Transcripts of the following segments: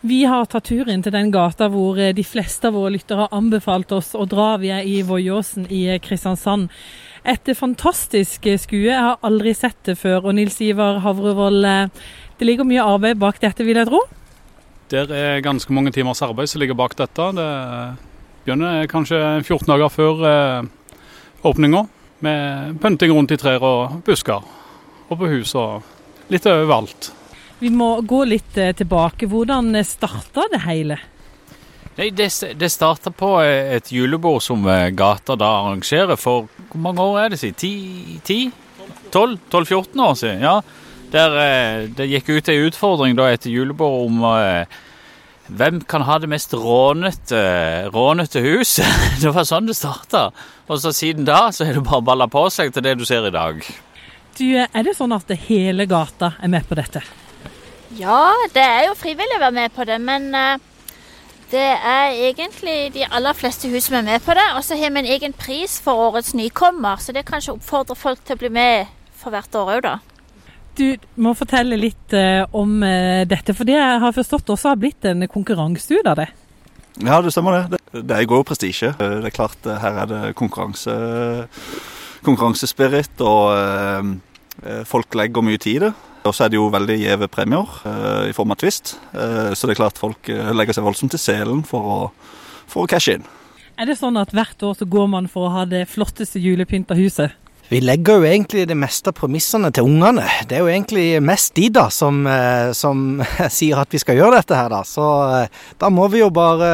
Vi har tatt turen til den gata hvor eh, de fleste av våre lyttere har anbefalt oss å dra. Vi er i Voiåsen i eh, Kristiansand. Et fantastisk eh, skue. Jeg har aldri sett det før. Og Nils Ivar Havrevold, det ligger mye arbeid bak dette, vil jeg tro? Det er ganske mange timers arbeid som ligger bak dette. Det begynner kanskje 14 dager før åpninga, med pynting rundt i trær og busker. Og på hus og litt overalt. Vi må gå litt eh, tilbake. Hvordan eh, starta det hele? Nei, Det, det starta på eh, et julebord som gata da arrangerer for Hvor mange år er det siden? 10? 12? 12-14 år siden? Ja. Der det gikk ut ei utfordring da etter julebord om hvem kan ha det mest rånete, rånete huset? Det var sånn det starta. Og så siden da så har det bare balla på seg til det du ser i dag. Du, Er det sånn at hele gata er med på dette? Ja, det er jo frivillig å være med på det, men uh, det er egentlig de aller fleste hus som er med på det. Og så har vi en egen pris for årets nykommer, så det kanskje oppfordrer folk til å bli med for hvert år òg, da. Du må fortelle litt uh, om uh, dette, for det har forstått også har blitt en konkurranse ut av det. Ja, det stemmer det. Det, det god prestisje. Det er klart, her er det konkurranse, konkurransespirit, og folk legger mye tid i det. Og så er det jo veldig gjeve premier eh, i form av Twist. Eh, så det er klart folk eh, legger seg voldsomt til selen for å, for å cashe inn. Er det sånn at hvert år så går man for å ha det flotteste julepynta huset? Vi legger jo egentlig det meste av premissene til ungene. Det er jo egentlig mest de da som, eh, som sier at vi skal gjøre dette her, da. Så eh, da må vi jo bare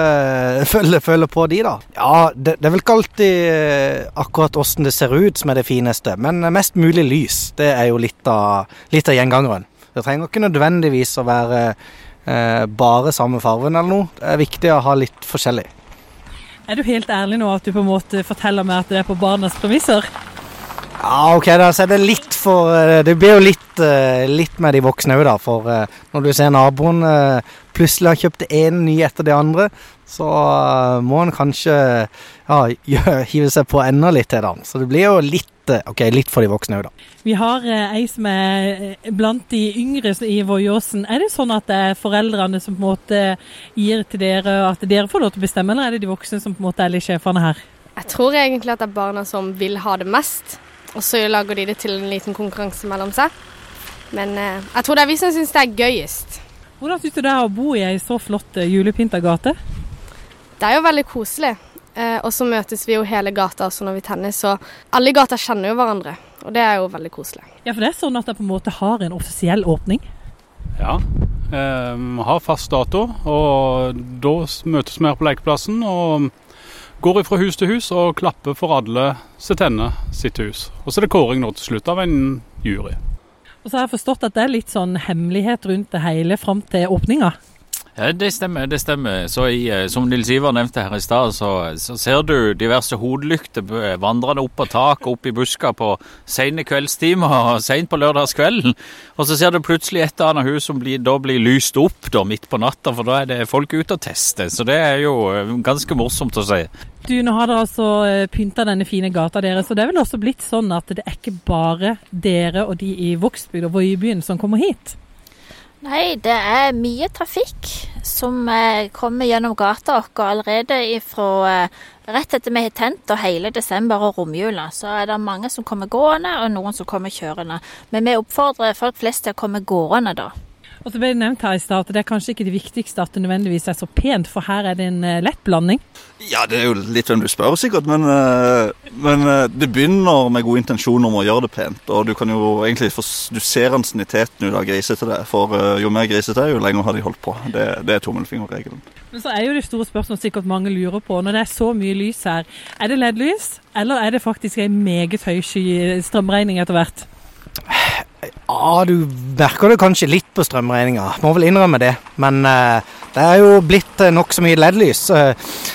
eh, følge, følge på de, da. Ja, det, det er vel ikke alltid akkurat åssen det ser ut som er det fineste, men mest mulig lys. Det er jo litt av, litt av gjengangeren. Det trenger ikke nødvendigvis å være eh, bare samme fargen eller noe. Det er viktig å ha litt forskjellig. Er du helt ærlig nå at du på en måte forteller meg at det er på barnas premisser? Ja, ok, da så er det litt for eh, Det blir jo litt, eh, litt med de voksne òg, da. For eh, når du ser naboen plutselig har kjøpt én ny etter det andre, så må han kanskje ja, hive seg på enda litt til, da. Så det blir jo litt Ok, litt for de voksne òg, da. Vi har ei som er blant de yngre i Voiåsen. Er det sånn at det er foreldrene som på en måte gir til dere at dere får lov til å bestemme, eller er det de voksne som på en måte er litt sjefene her? Jeg tror egentlig at det er barna som vil ha det mest. Og så lager de det til en liten konkurranse mellom seg. Men eh, jeg tror det er vi som syns det er gøyest. Hvordan syns du det er å bo i ei så flott eh, julepynta gate? Det er jo veldig koselig. Eh, og så møtes vi jo hele gata også når vi tennes, så alle i gata kjenner jo hverandre. Og det er jo veldig koselig. Ja, for det er sånn at det på en måte har en offisiell åpning? Ja, vi eh, har fast dato, og da møtes vi her på lekeplassen. og Går fra hus til hus og klapper for alle som tenner sitt hus. Og så er det kåring nå til slutt av en jury. Og så har jeg forstått at det er litt sånn hemmelighet rundt det hele fram til åpninga? Ja, Det stemmer. det stemmer. Så i, eh, Som Nils Ivar nevnte her i stad, så, så, ser du diverse hodelykter vandrende opp på tak og opp i buska på sene kveldstimer og seint på lørdagskvelden. Og så ser du plutselig et eller annet hus som blir, da blir lyst opp da, midt på natta, for da er det folk ute og tester. Så det er jo eh, ganske morsomt å si. Du, Nå har dere altså eh, pynta denne fine gata deres, så det er vel også blitt sånn at det er ikke bare dere og de i Vågsbygd og Voiebyen som kommer hit? Nei, det er mye trafikk som eh, kommer gjennom gata vår allerede ifra eh, rett etter vi har tent og hele desember og romjula. Så er det mange som kommer gående, og noen som kommer kjørende. Men vi oppfordrer folk flest til å komme gående da. Og så ble det nevnt her i start, Det er kanskje ikke det viktigste at det nødvendigvis er så pent, for her er det en uh, lett blanding? Ja, det er jo litt hvem du spør, sikkert. Men, uh, men uh, det begynner med gode intensjoner om å gjøre det pent. Og du kan jo egentlig få, du ser ansienniteten ut av grisete det. For jo mer grisete er, jo lenger har de holdt på. Det, det er tommelfingerregelen. Men så er jo det store spørsmålet sikkert mange lurer på. Når det er så mye lys her, er det LED-lys, eller er det faktisk en meget høysky strømregning etter hvert? Ja, du merker det kanskje litt på strømregninga, må vel innrømme det. Men uh, det er jo blitt uh, nokså mye LED-lys.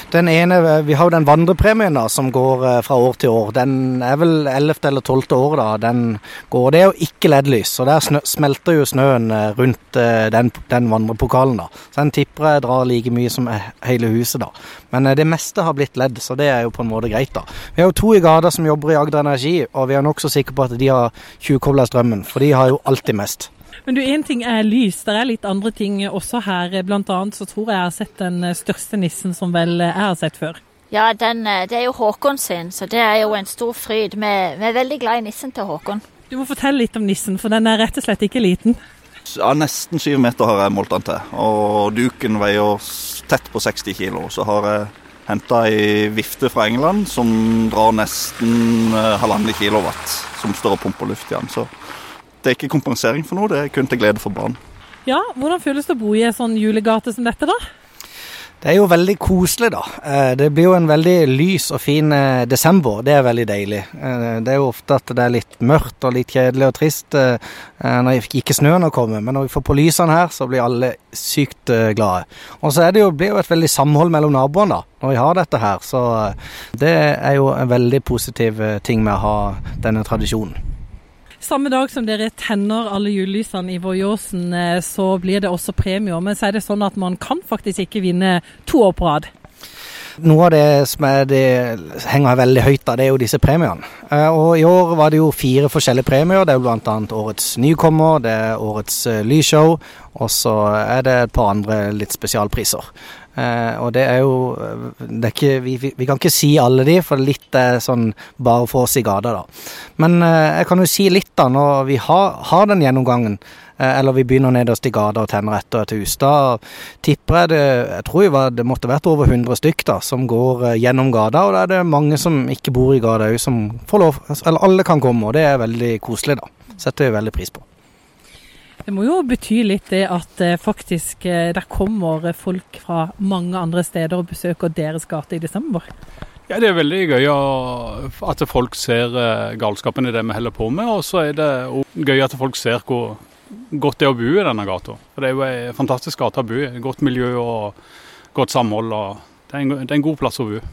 Den ene, Vi har jo den vandrepremien da, som går uh, fra år til år. Den er vel 11. eller 12. året da, den går. Det er jo ikke LED-lys, så der snø, smelter jo snøen rundt den, den, vandrepokalen. da. Så den tipper jeg drar like mye som hele huset, da. Men det meste har blitt LED, så det er jo på en måte greit, da. Vi har jo to i gata som jobber i Agder Energi, og vi er nokså sikre på at de har tjuvkobla strømmen, for de har jo alltid mest. Men du, én ting er lys, det er litt andre ting også her. Blant annet så tror jeg jeg har sett den største nissen som vel jeg har sett før. Ja, den, eh, det er jo Håkon sin, så det er jo en stor fryd. Vi, vi er veldig glad i nissen til Håkon. Du må fortelle litt om nissen, for den er rett og slett ikke liten. Ja, Nesten syv meter har jeg målt den til. Og duken veier tett på 60 kilo. Så har jeg henta ei vifte fra England som drar nesten eh, halvannen kilowatt, som står og pumper luft i den. Så det er ikke kompensering for noe, det er kun til glede for barn. Ja, Hvordan føles det å bo i en sånn julegate som dette, da? Det er jo veldig koselig, da. Eh, det blir jo en veldig lys og fin eh, desember. Det er veldig deilig. Eh, det er jo ofte at det er litt mørkt og litt kjedelig og trist når ikke snøen har kommet. Men når vi får på lysene her, så blir alle sykt glade. Og så det jo, blir det jo et veldig samhold mellom naboene da, når vi har dette her. Så det er jo en veldig positiv ting med å ha denne tradisjonen. Samme dag som dere tenner alle julelysene i Våjåsen, eh, så blir det også premier. Men så er det sånn at man kan faktisk ikke vinne to år på rad. Noe av det som det henger veldig høyt, av, det er jo disse premiene. Eh, og I år var det jo fire forskjellige premier. Det er bl.a. årets nykommer, det er årets eh, lysshow, og så er det et par andre litt spesialpriser. Eh, og det er jo det er ikke, vi, vi, kan ikke si alle de, for litt er sånn bare for oss i gata, da. Men eh, jeg kan jo si litt, da, når vi har, har den gjennomgangen. Eh, eller vi begynner nederst i gata og tenner etter til. Da tipper jeg det Jeg tror det, det måtte vært over 100 stykk da, som går gjennom gata. Og da er det mange som ikke bor i gata òg, som får lov. Eller alle kan komme, og det er veldig koselig, da. Setter vi veldig pris på. Det må jo bety litt det at eh, faktisk eh, der kommer folk fra mange andre steder og besøker deres gate i desember. Ja, Det er veldig gøy at folk ser eh, galskapen i det vi holder på med. Og så er det gøy at folk ser hvor godt det er å bo i denne gata. For Det er jo en fantastisk gate å bo i. Godt miljø og godt samhold. og det er en, det er en god plass å bo.